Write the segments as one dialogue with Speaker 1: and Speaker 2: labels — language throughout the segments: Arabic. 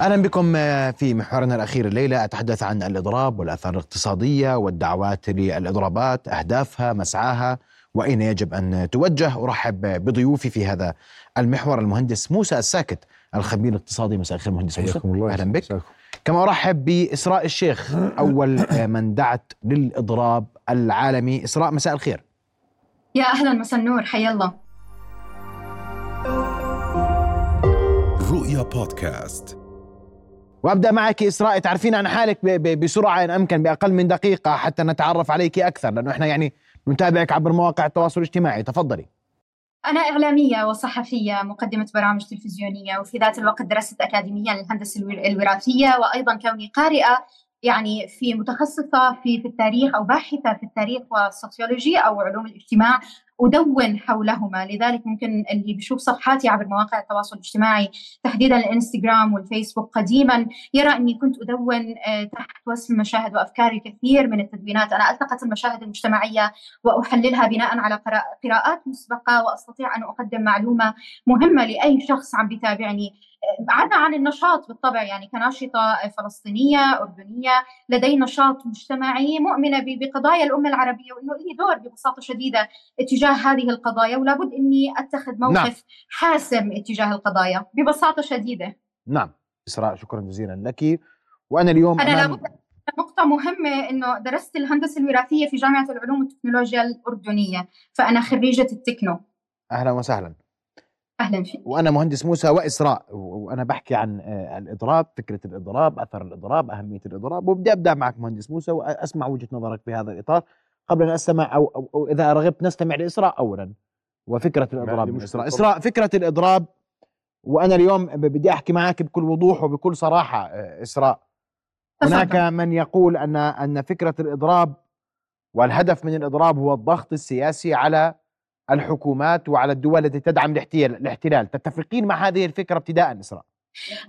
Speaker 1: أهلا بكم في محورنا الأخير الليلة. أتحدث عن الإضراب والآثار الاقتصادية والدعوات للإضرابات أهدافها مسعاها وأين يجب أن توجه. أرحب بضيوفي في هذا المحور المهندس موسى الساكت الخبير الاقتصادي. مساء الخير مهندس موسى.
Speaker 2: الله.
Speaker 1: أهلا بك. ساكم. كما أرحب بإسراء الشيخ أول من دعت للإضراب العالمي. إسراء مساء الخير.
Speaker 3: يا أهلا مساء النور. حيا الله.
Speaker 1: رؤيا بودكاست. وأبدأ معك إسراء تعرفين عن حالك بسرعة ان أمكن بأقل من دقيقة حتى نتعرف عليك أكثر لأنه إحنا يعني نتابعك عبر مواقع التواصل الاجتماعي. تفضلي.
Speaker 3: أنا إعلامية وصحفية مقدمة برامج تلفزيونية وفي ذات الوقت درست أكاديميا للهندسة الوراثية وأيضا كوني قارئة يعني في متخصصة في في التاريخ أو باحثة في التاريخ والسوسيولوجي أو علوم الاجتماع. أدون حولهما. لذلك ممكن اللي بيشوف صفحاتي عبر مواقع التواصل الاجتماعي تحديدا الإنستغرام والفيسبوك قديما يرى أني كنت أدون آه، تحت وسم مشاهد وأفكار الكثير من التدوينات. أنا ألتقط المشاهد المجتمعية وأحللها بناء على قراءات مسبقة وأستطيع أن أقدم معلومة مهمة لأي شخص عم بيتابعني. عدا عن النشاط بالطبع يعني كناشطة فلسطينية أردنية لدي نشاط مجتمعي مؤمنة بقضايا الأمة العربية وأنه لي دور ببساطة شديدة اتجاه هذه القضايا ولابد أني أتخذ موقف نعم. حاسم اتجاه القضايا ببساطة شديدة.
Speaker 1: نعم. إسراء شكرا جزيلا لك. وأنا اليوم
Speaker 3: أنا لابد نقطة مهمة إنه درست الهندسة الوراثية في جامعة العلوم والتكنولوجيا الأردنية فأنا خريجة التكنو.
Speaker 1: أهلا وسهلا.
Speaker 3: أهلا فيك.
Speaker 1: وأنا مهندس موسى وإسراء وأنا بحكي عن آه، الإضراب فكرة الإضراب أثر الإضراب أهمية الإضراب وبدي أبدأ معك مهندس موسى وأسمع وجهة نظرك في هذا الإطار قبل أن استمع أو, أو, أو إذا رغبت نستمع لإسراء اولا. وفكرة الإضراب من إسراء. إسراء فكرة الإضراب وأنا اليوم بدي أحكي معك بكل وضوح وبكل صراحة آه، إسراء. هناك من يقول أن أن فكرة الإضراب والهدف من الإضراب هو الضغط السياسي على الحكومات وعلى الدول التي تدعم الاحتلال. تتفقين مع هذه الفكرة ابتداء إسراء؟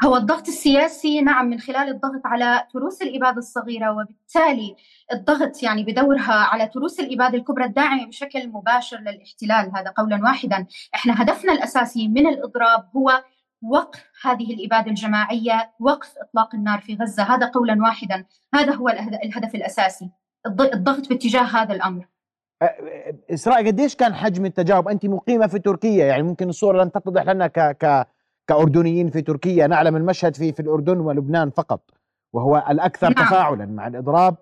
Speaker 3: هو الضغط السياسي نعم من خلال الضغط على تروس الإبادة الصغيرة وبالتالي الضغط يعني بدورها على تروس الإبادة الكبرى الداعمة بشكل مباشر للاحتلال هذا قولا واحدا. إحنا هدفنا الأساسي من الإضراب هو وقف هذه الإبادة الجماعية وقف إطلاق النار في غزة هذا قولا واحدا. هذا هو الهدف الأساسي. الضغط باتجاه هذا الأمر.
Speaker 1: اسراء قديش كان حجم التجاوب؟ أنت مقيمة في تركيا يعني ممكن الصورة لن تتضح لنا ك ك كأردنيين في تركيا نعلم المشهد في في الأردن ولبنان فقط وهو الأكثر نعم. تفاعلا مع الإضراب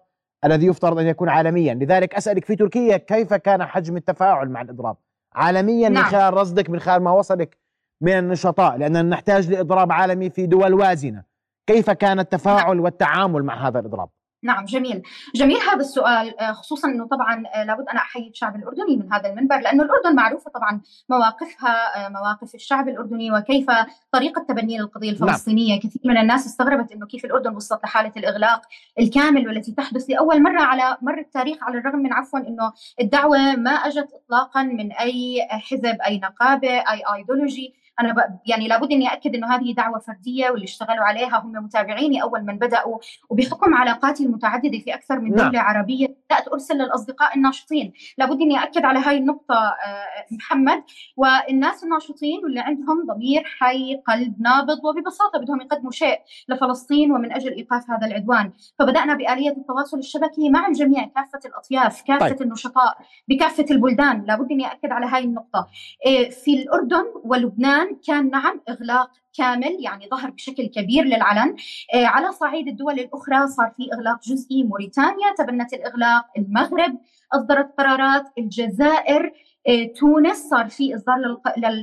Speaker 1: الذي يفترض أن يكون عالميا. لذلك أسألك في تركيا كيف كان حجم التفاعل مع الإضراب؟ عالميا نعم. من خلال رصدك من خلال ما وصلك من النشطاء لأننا نحتاج لإضراب عالمي في دول وازنة. كيف كان التفاعل والتعامل مع هذا الإضراب؟
Speaker 3: نعم جميل جميل هذا السؤال آه، خصوصا إنه طبعا آه، لابد أنا أحيي الشعب الأردني من هذا المنبر لأنه الأردن معروفة طبعا مواقفها آه، مواقف الشعب الأردني وكيف طريقة تبني للقضية نعم. الفلسطينية نعم. كثير من الناس استغربت إنه كيف الأردن وصلت لحالة الإغلاق الكامل والتي تحدث لأول مرة على مر التاريخ على الرغم من عفوا إنه الدعوة ما أجت اطلاقا من أي حزب أي نقابة أي ايديولوجي أنا ب... يعني لابد إني اكد إنه هذه دعوة فردية واللي اشتغلوا عليها هم متابعيني أول من بدأوا وبحكم علاقاتي المتعددة في أكثر من دولة نعم. عربية بدأت أرسل للأصدقاء الناشطين لابد إني اكد على هاي النقطة آه، محمد والناس الناشطين واللي عندهم ضمير حي قلب نابض وببساطة بدهم يقدموا شيء لفلسطين ومن أجل إيقاف هذا العدوان فبدأنا بآلية التواصل الشبكي مع الجميع كافة الأطياف كافة طيب. النشطاء بكافة البلدان لابد إني اكد على هاي النقطة إيه، في الأردن ولبنان كان نعم إغلاق كامل يعني ظهر بشكل كبير للعلن. آه، على صعيد الدول الأخرى صار في إغلاق جزئي موريتانيا تبنت الإغلاق المغرب أصدرت قرارات الجزائر آه، تونس صار في إصدار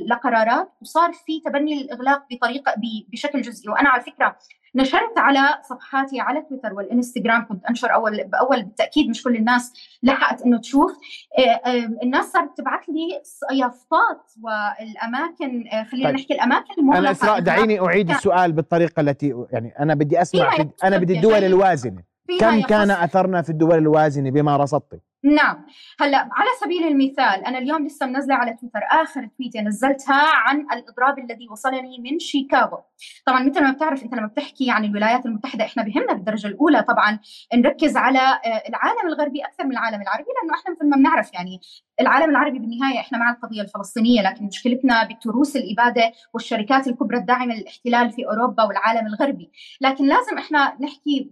Speaker 3: لقرارات وصار في تبني الإغلاق بطريقة بشكل جزئي. وأنا على فكرة نشرت على صفحاتي على تويتر والإنستغرام كنت أنشر اول بأول بالتأكيد مش كل الناس لحقت إنه تشوف. آه، الناس صارت تبعث لي يافطات والأماكن آه، خلينا طيب. نحكي الأماكن
Speaker 1: المغلقة. أنا إسراء دعيني أعيد السؤال بالطريقة التي يعني أنا بدي أسمع أنا بدي الدول الوازنة. كم كان أثرنا في الدول الوازنة بما رصدت؟
Speaker 3: نعم. هلا على سبيل المثال أنا اليوم لسه منزلة على تويتر آخر تويته نزلتها عن الإضراب الذي وصلني من شيكاغو. طبعا مثل ما بتعرف أنت لما بتحكي عن الولايات المتحدة إحنا بهمنا بالدرجة الأولى. طبعا نركز على آه، العالم الغربي أكثر من العالم العربي لأنه إحنا مثل ما بنعرف يعني العالم العربي بالنهاية إحنا مع القضية الفلسطينية. لكن مشكلتنا بتروس الإبادة والشركات الكبرى الداعمة للاحتلال في أوروبا والعالم الغربي. لكن لازم إحنا نحكي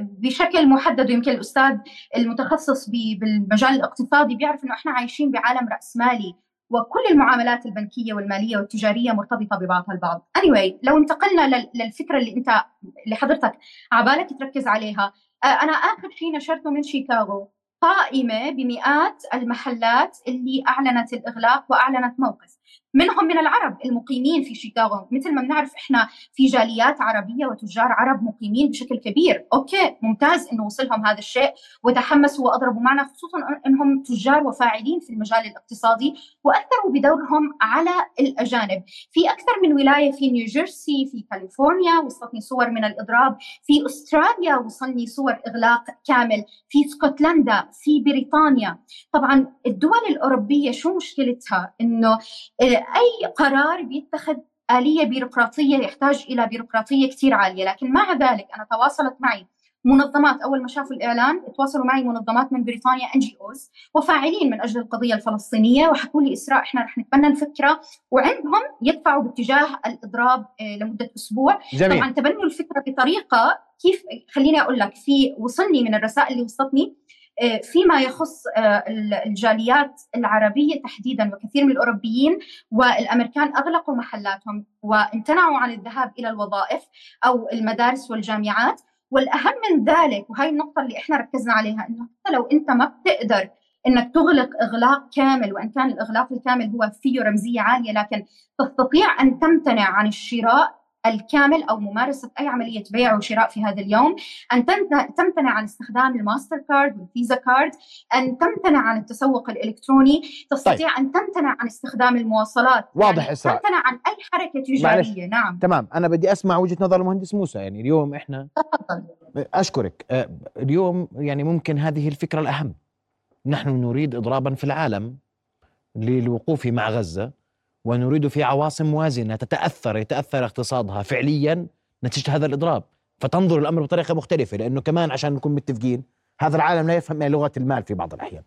Speaker 3: بشكل محدد ويمكن الأستاذ المتخصص بالمجال الاقتصادي بيعرف إنه إحنا عايشين بعالم راسمالي وكل المعاملات البنكية والمالية والتجارية مرتبطة ببعضها البعض. anyway لو انتقلنا للفكرة اللي أنت اللي حضرتك عبالك تركز عليها، آه، أنا آخر شيء نشرته من شيكاغو قائمة بمئات المحلات اللي أعلنت الإغلاق وأعلنت موقف. منهم من العرب المقيمين في شيكاغو مثل ما بنعرف إحنا في جاليات عربية وتجار عرب مقيمين بشكل كبير. أوكي ممتاز إنه وصلهم هذا الشيء وتحمسوا وأضربوا معنا خصوصا إنهم تجار وفاعلين في المجال الاقتصادي وأثروا بدورهم على الأجانب. في أكثر من ولاية في نيوجيرسي في كاليفورنيا وصلتني صور من الإضراب. في أستراليا وصلني صور إغلاق كامل. في اسكتلندا في بريطانيا. طبعا الدول الأوروبية شو مشكلتها؟ إنه أي قرار بيتخذ آلية بيروقراطية يحتاج إلى بيروقراطية كثير عالية. لكن مع ذلك أنا تواصلت معي منظمات أول ما شافوا الإعلان تواصلوا معي منظمات من بريطانيا ان جي اوز وفاعلين من أجل القضية الفلسطينية وحكوا لي إسراء إحنا رح نتبنى الفكرة. وعندهم يدفعوا باتجاه الإضراب آه، لمدة أسبوع. جميل. طبعا تبنوا الفكرة بطريقة كيف خليني أقول لك في وصلني من الرسائل اللي وصلتني آه، فيما يخص آه، الجاليات العربية تحديدا وكثير من الأوروبيين والأمريكان أغلقوا محلاتهم وامتنعوا عن الذهاب إلى الوظائف أو المدارس والجامعات. والأهم من ذلك وهي النقطة اللي إحنا ركزنا عليها إنه حتى لو أنت ما بتقدر إنك تغلق إغلاق كامل وإن كان الإغلاق الكامل هو فيه رمزية عالية لكن تستطيع أن تمتنع عن الشراء الكامل أو ممارسة أي عملية بيع وشراء في هذا اليوم، أن تمتنع عن استخدام الماستر كارد والفيزا كارد، أن تمتنع عن التسوق الإلكتروني، تستطيع طيب. أن تمتنع عن استخدام المواصلات.
Speaker 1: واضح يعني إسراء.
Speaker 3: تمتنع عن أي حركة تجاريه نعم.
Speaker 1: تمام. أنا بدي أسمع وجهة نظر المهندس موسى. يعني اليوم إحنا تفضل. أشكرك. أه، اليوم يعني ممكن هذه الفكرة الأهم. نحن نريد اضرابا في العالم للوقوف مع غزة. ونريد في عواصم موازنة تتأثر يتأثر اقتصادها فعليا نتيجة هذا الإضراب. فتنظر الأمر بطريقة مختلفة لأنه كمان عشان نكون متفقين هذا العالم لا يفهم لغة المال في بعض الأحيان.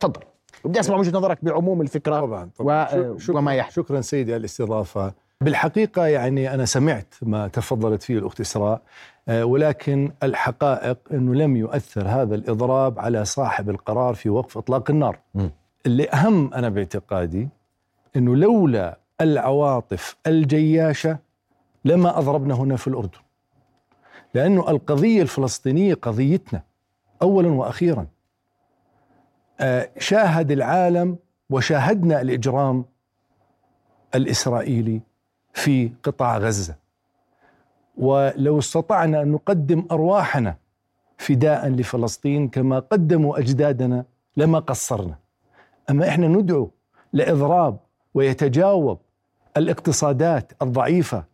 Speaker 1: تفضل. بدي أسمع وجهة نظرك بعموم الفكرة
Speaker 2: طبعا, طبعا. و... شكرا وما يحدث. شكرا سيدي على الاستضافة. بالحقيقة يعني أنا سمعت ما تفضلت فيه الأخت إسراء آه، ولكن الحقائق أنه لم يؤثر هذا الإضراب على صاحب القرار في وقف إطلاق النار. م. اللي أهم أنا باعتقادي إنه لولا العواطف الجياشة لما اضربنا هنا في الأردن. لأنه القضية الفلسطينية قضيتنا اولا وأخيرا. آه، شاهد العالم وشاهدنا الإجرام الإسرائيلي في قطاع غزة. ولو استطعنا أن نقدم أرواحنا فداء لفلسطين كما قدموا أجدادنا لما قصرنا. أما إحنا ندعو لإضراب ويتجاوب الاقتصادات الضعيفة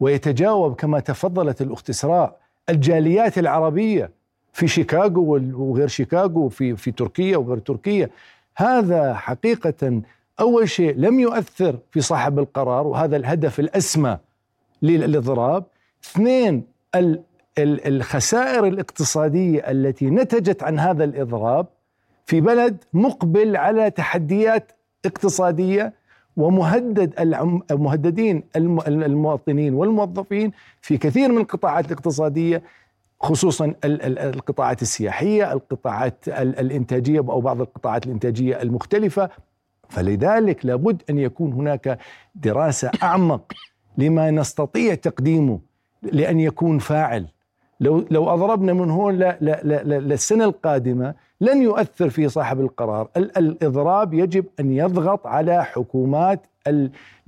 Speaker 2: ويتجاوب كما تفضلت الأخت اسراء الجاليات العربية في شيكاغو وغير شيكاغو في في تركيا وغير تركيا. هذا حقيقة أول شيء لم يؤثر في صاحب القرار وهذا الهدف الأسمى للاضراب. اثنين الخسائر الاقتصادية التي نتجت عن هذا الإضراب في بلد مقبل على تحديات اقتصادية ومهدد المهددين المواطنين والموظفين في كثير من القطاعات الاقتصادية خصوصا القطاعات السياحية، القطاعات الإنتاجية أو بعض القطاعات الإنتاجية المختلفة. فلذلك لابد أن يكون هناك دراسة أعمق لما نستطيع تقديمه لأن يكون فاعل. لو لو أضربنا من هون للسنة القادمة لن يؤثر في صاحب القرار. الإضراب يجب أن يضغط على حكومات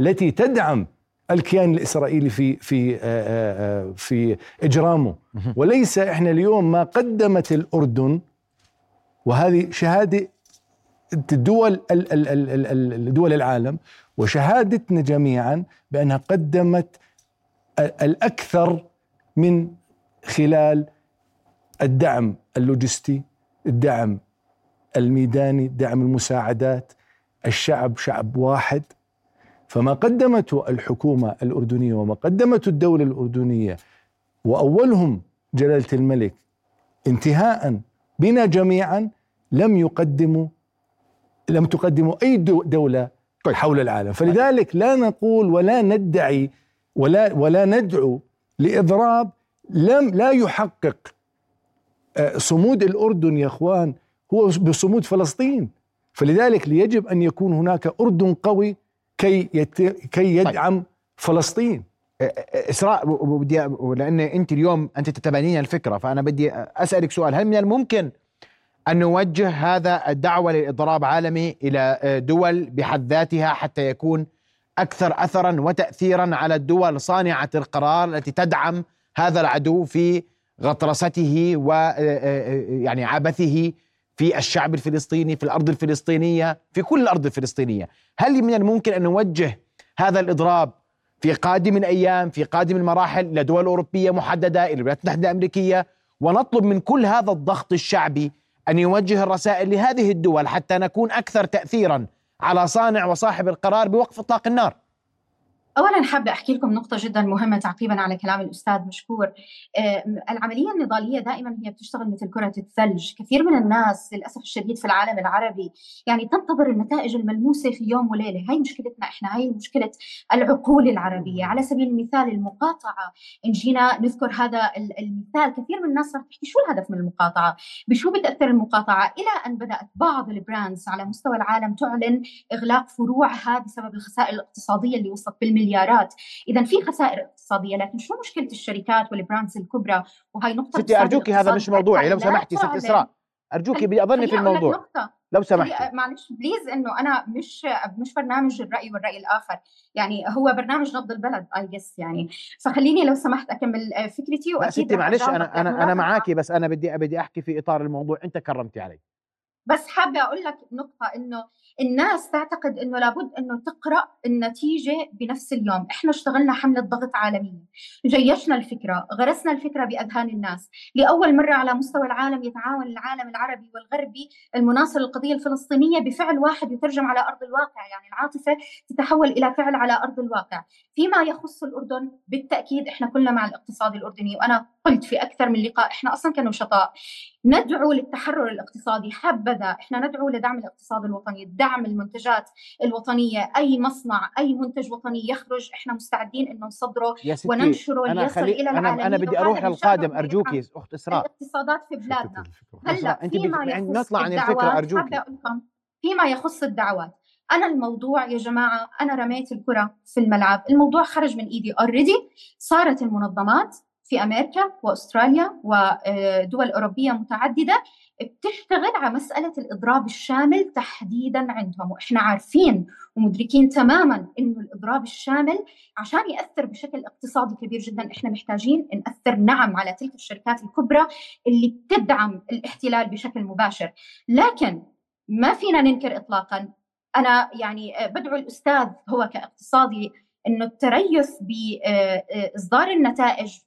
Speaker 2: التي تدعم الكيان الإسرائيلي في في آه، آه، آه، في إجرامه. وليس إحنا اليوم ما قدمت الأردن وهذه شهادة الدول دول العالم وشهادتنا جميعا بأنها قدمت الأكثر من خلال الدعم اللوجستي الدعم الميداني دعم المساعدات الشعب شعب واحد. فما قدمته الحكومة الأردنية وما قدمته الدولة الأردنية وأولهم جلالة الملك انتهاء بنا جميعا لم يقدموا لم تقدموا أي دولة طيب. حول العالم. فلذلك لا نقول ولا ندعي ولا ولا ندعو لإضراب لم لا يحقق صمود الأردن يا أخوان هو بصمود فلسطين. فلذلك يجب أن يكون هناك أردن قوي كي يت... كي يدعم طيب. فلسطين
Speaker 1: إسراء بدي لأن أنت اليوم أنت تتبنين الفكرة فأنا بدي أسألك سؤال. هل من الممكن أن نوجه هذا الدعوة لإضراب عالمي إلى دول بحد ذاتها حتى يكون أكثر اثرا وتاثيرا على الدول صانعة القرار التي تدعم هذا العدو في غطرسته و يعني عبثه في الشعب الفلسطيني في الأرض الفلسطينية في كل الأرض الفلسطينية. هل من الممكن أن نوجه هذا الإضراب في قادم الأيام في قادم المراحل إلى دول أوروبية محددة إلى الولايات المتحدة الأمريكية؟ ونطلب من كل هذا الضغط الشعبي أن يوجه الرسائل لهذه الدول حتى نكون أكثر تاثيرا على صانع وصاحب القرار بوقف إطلاق النار.
Speaker 3: اولا حابة أحكي لكم نقطة جدا مهمة تعقيبا على كلام الأستاذ مشكور. العملية النضالية دائما هي بتشتغل مثل كرة الثلج. كثير من الناس للأسف الشديد في العالم العربي يعني تنتظر النتائج الملموسة في يوم وليلة. هاي مشكلتنا إحنا هاي مشكلة العقول العربية. على سبيل المثال المقاطعة. إن جينا نذكر هذا المثال كثير من الناس صارت تحكي شو الهدف من المقاطعة؟ بشو بتأثر المقاطعة؟ إلى أن بدأت بعض ال brands على مستوى العالم تعلن إغلاق فروعها بسبب الخسائر الاقتصادية اللي وصلت بالمليون مليارات اذا في خسائر اقتصادية لكن شو مشكلة الشركات وال brands الكبرى؟ وهي نقطة
Speaker 1: ستي أرجوكي هذا مش موضوعي لو سمحتي ست إسراء. أرجوكي بدي اضلني في الموضوع. لو سمحتي.
Speaker 3: معلش please إنه أنا مش مش برنامج الرأي والرأي الآخر. يعني هو برنامج نبض البلد I guess يعني. فخليني لو سمحت أكمل فكرتي
Speaker 1: وأكيد ستي معلش أنا أنا أنا معاكي بس أنا بدي بدي أحكي في إطار الموضوع. أنت كرمتي علي.
Speaker 3: بس حابة أقول لك نقطة إنه الناس تعتقد إنه لابد إنه تقرأ النتيجة بنفس اليوم، إحنا اشتغلنا حملة ضغط عالمية، جيشنا الفكرة، غرسنا الفكرة بأذهان الناس، لأول مرة على مستوى العالم يتعاون العالم العربي والغربي المناصر للقضيه الفلسطينية بفعل واحد يترجم على أرض الواقع، يعني العاطفة تتحول إلى فعل على أرض الواقع، فيما يخص الأردن بالتأكيد إحنا كلنا مع الاقتصاد الأردني وأنا قلت في أكثر من لقاء إحنا أصلا كنشطاء ندعو للتحرر الاقتصادي. حبذا إحنا ندعو لدعم الاقتصاد الوطني دعم المنتجات الوطنية. أي مصنع أي منتج وطني يخرج إحنا مستعدين إنه نصدره وننشره ليصل إلى العالمين
Speaker 1: أنا أنا بدي أروح للقادم ارجوكي اخت اسراء
Speaker 3: الاقتصادات في بلادنا. هلأ فيما يخص نطلع عن الفكرة ارجوكي فيما يخص الدعوات أنا الموضوع يا جماعة أنا رميت الكرة في الملعب. الموضوع خرج من إيدي اوريدي صارت المنظمات في أمريكا وأستراليا ودول أوروبية متعددة بتشتغل على مسألة الإضراب الشامل تحديدا عندهم. وإحنا عارفين ومدركين تماما إنه الإضراب الشامل عشان يأثر بشكل اقتصادي كبير جدا إحنا محتاجين نأثر نعم على تلك الشركات الكبرى اللي بتدعم الاحتلال بشكل مباشر. لكن ما فينا ننكر اطلاقا. أنا يعني بدعو الأستاذ هو كاقتصادي إنه التريث باصدار النتائج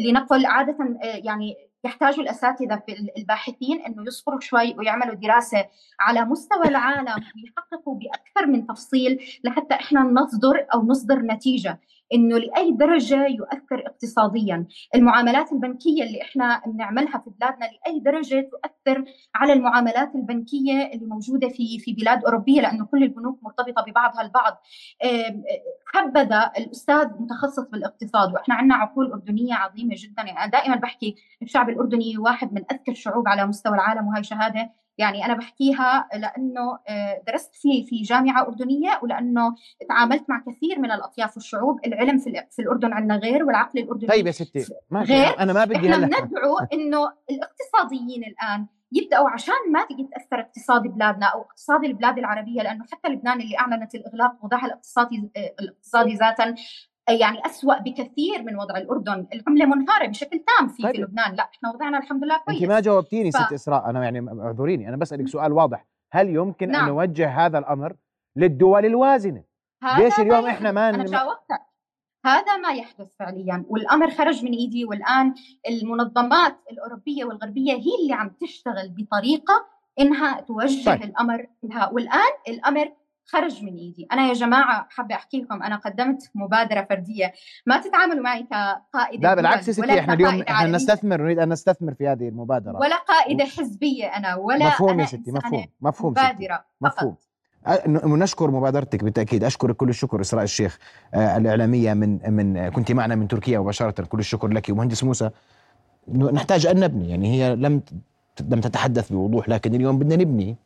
Speaker 3: لنقل عادة يعني يحتاج الأساتذة في الباحثين إنه يصبروا شوي ويعملوا دراسة على مستوى العالم ويحققوا بأكثر من تفصيل لحتى إحنا نصدر أو نصدر نتيجة. إنه لأي درجة يؤثر اقتصاديا، المعاملات البنكية اللي إحنا بنعملها في بلادنا لأي درجة تؤثر على المعاملات البنكية اللي موجودة في في بلاد أوروبية لأنه كل البنوك مرتبطة ببعضها البعض. حبذا الأستاذ متخصص بالاقتصاد وإحنا عندنا عقول أردنية عظيمة جدا يعني أنا دائما بحكي الشعب الأردني واحد من أذكى الشعوب على مستوى العالم وهي شهادة يعني أنا بحكيها لأنه آه، درست في في جامعة أردنية ولأنه تعاملت مع كثير من الأطياف والشعوب العلم في, في الأردن عندنا غير والعقل الأردني
Speaker 1: طيب يا ستي ما غير أنا ما بدي
Speaker 3: إحنا بندعو إنه الاقتصاديين الآن يبدأوا عشان ما تجي تأثر اقتصاد بلادنا أو اقتصاد البلاد العربية لأنه حتى لبنان اللي أعلنت الإغلاق وضعها الاقتصادي آه، الاقتصادي ذاتا يعني أسوأ بكثير من وضع الأردن. العملة منهارة بشكل تام في, طيب. في لبنان. لا إحنا وضعنا الحمد لله كويس.
Speaker 1: أنت ما جاوبتيني ف... ست إسراء. أنا يعني اعذريني. أنا بسألك سؤال واضح. هل يمكن نعم. أن نوجه هذا الأمر للدول الوازنة؟ ليش اليوم إحنا ما
Speaker 3: أنا جاوبتك هذا ما يحدث فعليا. والأمر خرج من إيدي والآن المنظمات الأوروبية والغربية هي اللي عم تشتغل بطريقة إنها توجه.
Speaker 1: طيب.
Speaker 3: الأمر لها. والآن الأمر خرج من إيدي. أنا يا جماعة حابة أحكي لكم أنا قدمت مبادرة فردية. ما تتعاملوا معي كقائد
Speaker 1: لا بالعكس ستي
Speaker 3: ولا
Speaker 1: إحنا اليوم
Speaker 3: إحنا.
Speaker 1: نستثمر نريد أن نستثمر في هذه المبادرة.
Speaker 3: ولا قائدة حزبية أنا ولا
Speaker 1: مفهوم يا ستي مفهوم مفهوم ستي
Speaker 3: مبادرة
Speaker 1: مفهوم.
Speaker 3: فقط
Speaker 1: أ- ن- ونشكر مبادرتك بالتأكيد. أشكرك كل الشكر إسراء الشيخ آه، الإعلامية من من كنت معنا من تركيا مباشرة. كل الشكر لك ومهندس موسى. نحتاج أن نبني يعني هي لم لم تتحدث بوضوح لكن اليوم بدنا نبني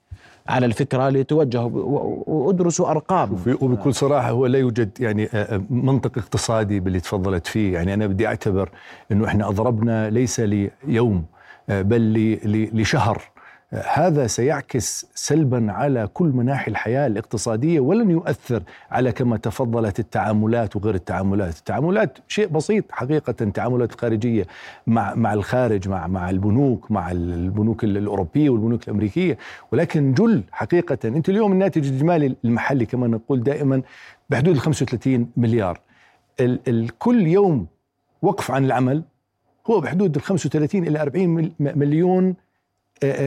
Speaker 1: على الفكرة لتوجه و- و- وادرسوا
Speaker 2: أرقام. وبكل صراحة هو لا يوجد يعني آه، آه، منطق اقتصادي باللي تفضلت فيه. يعني أنا بدي أعتبر أنه إحنا أضربنا ليس ليوم آه، بل لشهر. هذا سيعكس سلبا على كل مناحي الحياة الاقتصادية ولن يؤثر على كما تفضلت التعاملات وغير التعاملات. التعاملات شيء بسيط حقيقة تعاملات خارجية مع مع الخارج مع مع البنوك مع البنوك الأوروبية والبنوك الأمريكية. ولكن جل حقيقة أنت اليوم الناتج الإجمالي المحلي كما نقول دائما بحدود ال 35 مليار. ال ال كل يوم وقف عن العمل هو بحدود ال 35 إلى 40 مل- مليون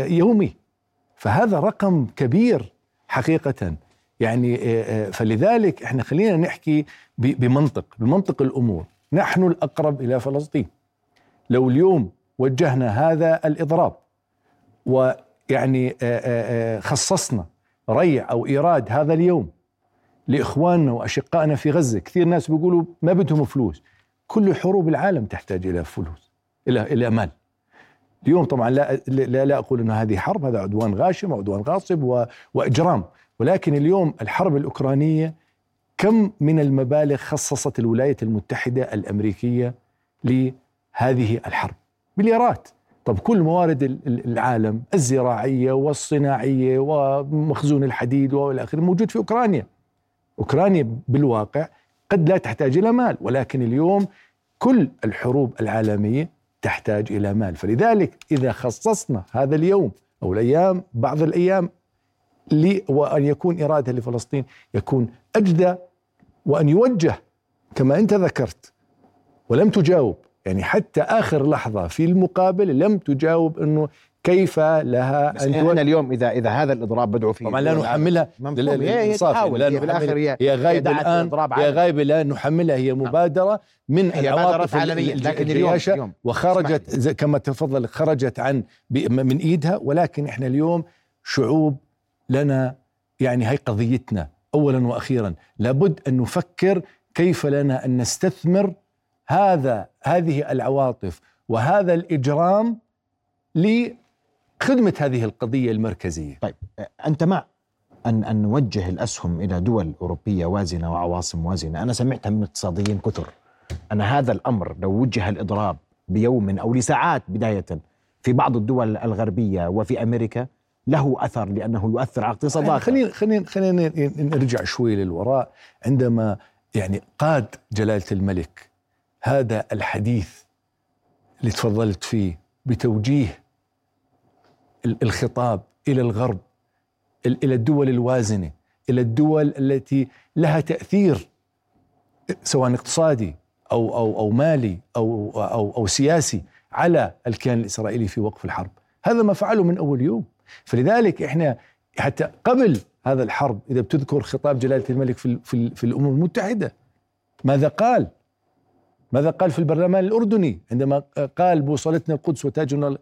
Speaker 2: يومي. فهذا رقم كبير حقيقة. يعني آه، آه، فلذلك إحنا خلينا نحكي بمنطق بمنطق الأمور. نحن الأقرب إلى فلسطين. لو اليوم وجهنا هذا الإضراب ويعني آه، آه، آه، خصصنا ريع أو إيراد هذا اليوم لإخواننا وأشقائنا في غزة. كثير ناس بيقولوا ما بدهم فلوس. كل حروب العالم تحتاج إلى فلوس إلى إلى مال. اليوم طبعا لا لا, لا أقول إن هذه حرب هذا عدوان غاشم وعدوان غاصب وإجرام. ولكن اليوم الحرب الأوكرانية كم من المبالغ خصصت الولايات المتحدة الأمريكية لهذه الحرب؟ مليارات. طب كل موارد ال- ال- العالم الزراعية والصناعية ومخزون الحديد وإلى آخره موجود في أوكرانيا. أوكرانيا بالواقع قد لا تحتاج إلى مال ولكن اليوم كل الحروب العالمية تحتاج إلى مال. فلذلك إذا خصصنا هذا اليوم أو الأيام بعض الأيام لي وأن يكون إرادة لفلسطين يكون اجدى وأن يوجه كما أنت ذكرت ولم تجاوب. يعني حتى آخر لحظة في المقابل لم تجاوب إنه كيف لها
Speaker 1: بس أن
Speaker 2: إحنا.
Speaker 1: اليوم اذا إذا هذا الإضراب بدعو فيه
Speaker 2: طبعا لا نحملها
Speaker 1: مفهوم.
Speaker 2: لل-
Speaker 1: هي-.
Speaker 2: لا
Speaker 1: بالاخر
Speaker 2: نحملها.
Speaker 1: هي
Speaker 2: هي غايبه
Speaker 1: دعت الآن
Speaker 2: هي. غايبه لا نحملها هي مبادرة من
Speaker 1: هي
Speaker 2: العواطف
Speaker 1: عالمية
Speaker 2: الج-
Speaker 1: لكن اليوم,
Speaker 2: وخرجت
Speaker 1: لي.
Speaker 2: زي كما تفضل خرجت عن ب- من إيدها ولكن إحنا اليوم شعوب لنا يعني هي قضيتنا اولا وأخيرا لابد أن نفكر كيف لنا أن نستثمر هذا هذه العواطف وهذا الإجرام لخدمه هذه القضية المركزية.
Speaker 1: طيب أنت مع ان أن نوجه الأسهم إلى دول أوروبية وازنة وعواصم وازنة، أنا سمعتها من اقتصاديين كثر أن هذا الأمر لو وجه الإضراب بيوم أو لساعات بداية في بعض الدول الغربية وفي أمريكا له أثر لأنه يؤثر على اقتصاداتها
Speaker 2: خلينا خلينا خلينا نرجع شوي للوراء. عندما يعني قاد جلالة الملك هذا الحديث اللي تفضلت فيه بتوجيه الخطاب إلى الغرب ال- إلى الدول الوازنة إلى الدول التي لها تأثير سواء اقتصادي أو أو أو مالي أو أو أو سياسي على الكيان الإسرائيلي في وقف الحرب هذا ما فعله من أول يوم فلذلك إحنا حتى قبل هذا الحرب إذا بتذكر خطاب جلالة الملك في في, في الأمم المتحدة ماذا قال؟ ماذا قال في البرلمان الأردني عندما قال بوصلتنا القدس وتاجنا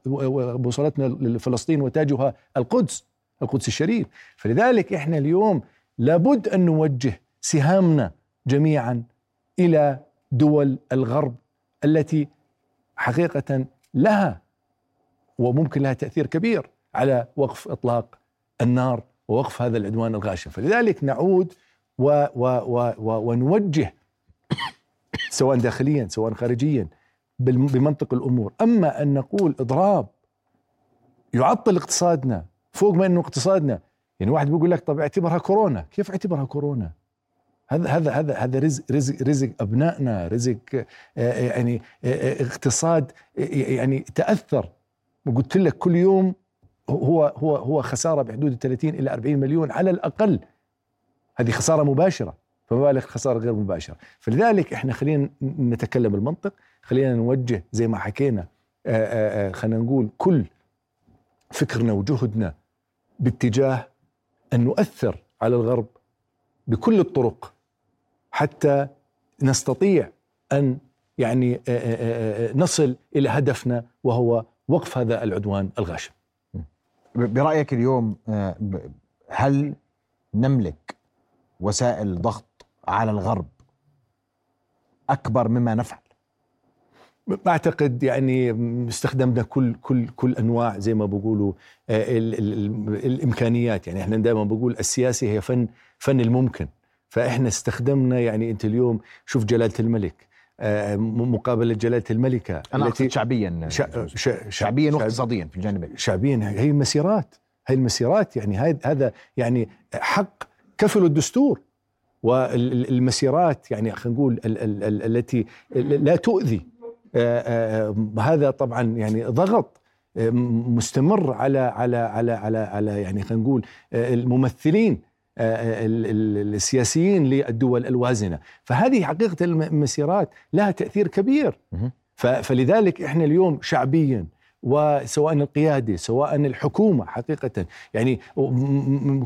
Speaker 2: بوصلتنا لفلسطين وتاجها القدس القدس الشريف. فلذلك إحنا اليوم لابد أن نوجه سهامنا جميعا إلى دول الغرب التي حقيقة لها وممكن لها تأثير كبير على وقف إطلاق النار ووقف هذا العدوان الغاشم. فلذلك نعود و و و و ونوجه سواء داخليا سواء خارجيا بمنطق الأمور. أما أن نقول إضراب يعطل اقتصادنا فوق ما أنه اقتصادنا. يعني واحد بيقول لك طب اعتبرها كورونا. كيف اعتبرها كورونا؟ هذا هذا هذا هذا رزق رزق رزق أبنائنا رزق آه، آه، يعني آه، اقتصاد يعني تأثر. وقلت لك كل يوم هو هو هو خسارة بحدود 30 إلى 40 مليون على الأقل. هذه خسارة مباشرة. فما بالك خسارة غير مباشرة فلذلك إحنا خلينا نتكلم المنطق خلينا نوجه زي ما حكينا آه، آه، آه، خلينا نقول كل فكرنا وجهدنا باتجاه أن نؤثر على الغرب بكل الطرق حتى نستطيع أن يعني نصل إلى هدفنا وهو وقف هذا العدوان الغاشم.
Speaker 1: برأيك اليوم هل نملك وسائل ضغط على الغرب. أكبر مما نفعل؟
Speaker 2: بعتقد يعني استخدمنا كل كل كل أنواع زي ما بقولوا ال ال الإمكانيات. يعني إحنا دائما بقول السياسة هي فن فن الممكن. فإحنا استخدمنا يعني أنت اليوم شوف جلالة الملك آه، مقابله جلالة الملكة
Speaker 1: أنا التي شعبيا. شع شع شعبيا واقتصاديا في الجانبين
Speaker 2: شعبيا. هي المسيرات. هي المسيرات يعني هذا يعني حق كفل الدستور. والمسيرات يعني خلينا نقول التي لا تؤذي. آه، آه، هذا طبعا يعني ضغط مستمر على على على على على يعني خلينا نقول الممثلين السياسيين للدول الوازنة. فهذه حقيقة المسيرات لها تأثير كبير. فلذلك إحنا اليوم شعبيا وسواء القيادة سواء الحكومة حقيقه يعني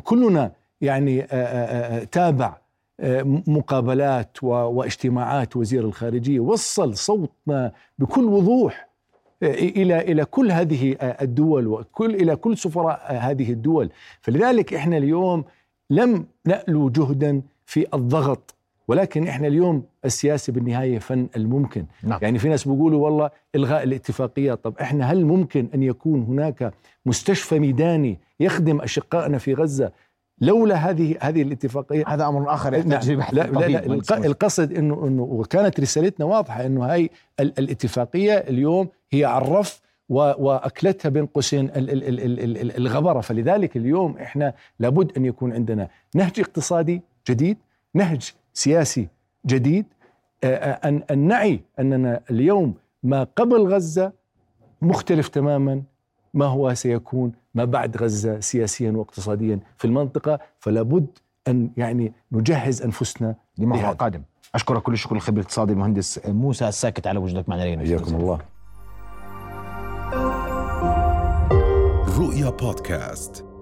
Speaker 2: كلنا يعني تابع مقابلات واجتماعات وزير الخارجية وصل صوتنا بكل وضوح إلى إلى كل هذه الدول وكل إلى كل سفراء هذه الدول. فلذلك إحنا اليوم لم نألو جهدا في الضغط ولكن إحنا اليوم السياسة بالنهاية فن الممكن. نعم. يعني في ناس بيقولوا والله إلغاء الاتفاقيات طب إحنا هل ممكن أن يكون هناك مستشفى ميداني يخدم أشقائنا في غزة؟ لولا هذه هذه الاتفاقية.
Speaker 1: هذا أمر آخر يحتاج
Speaker 2: نعم. لا, لا, لا القصد انه إنه وكانت رسالتنا واضحة إنه هاي الاتفاقية اليوم هي عرف وأكلتها بين قوسين الغبرة. فلذلك اليوم إحنا لابد أن يكون عندنا نهج اقتصادي جديد نهج سياسي جديد ان أن نعي أننا اليوم ما قبل غزة مختلف تماما ما هو سيكون ما بعد غزة سياسيا واقتصاديا في المنطقة؟ فلا بد أن يعني نجهز أنفسنا
Speaker 1: لما هو قادم. أشكرك كل الشكر الخبير الاقتصادي المهندس موسى الساكت على وجودك معنا اليوم.
Speaker 2: حياكم الله.
Speaker 4: رؤيا بودكاست.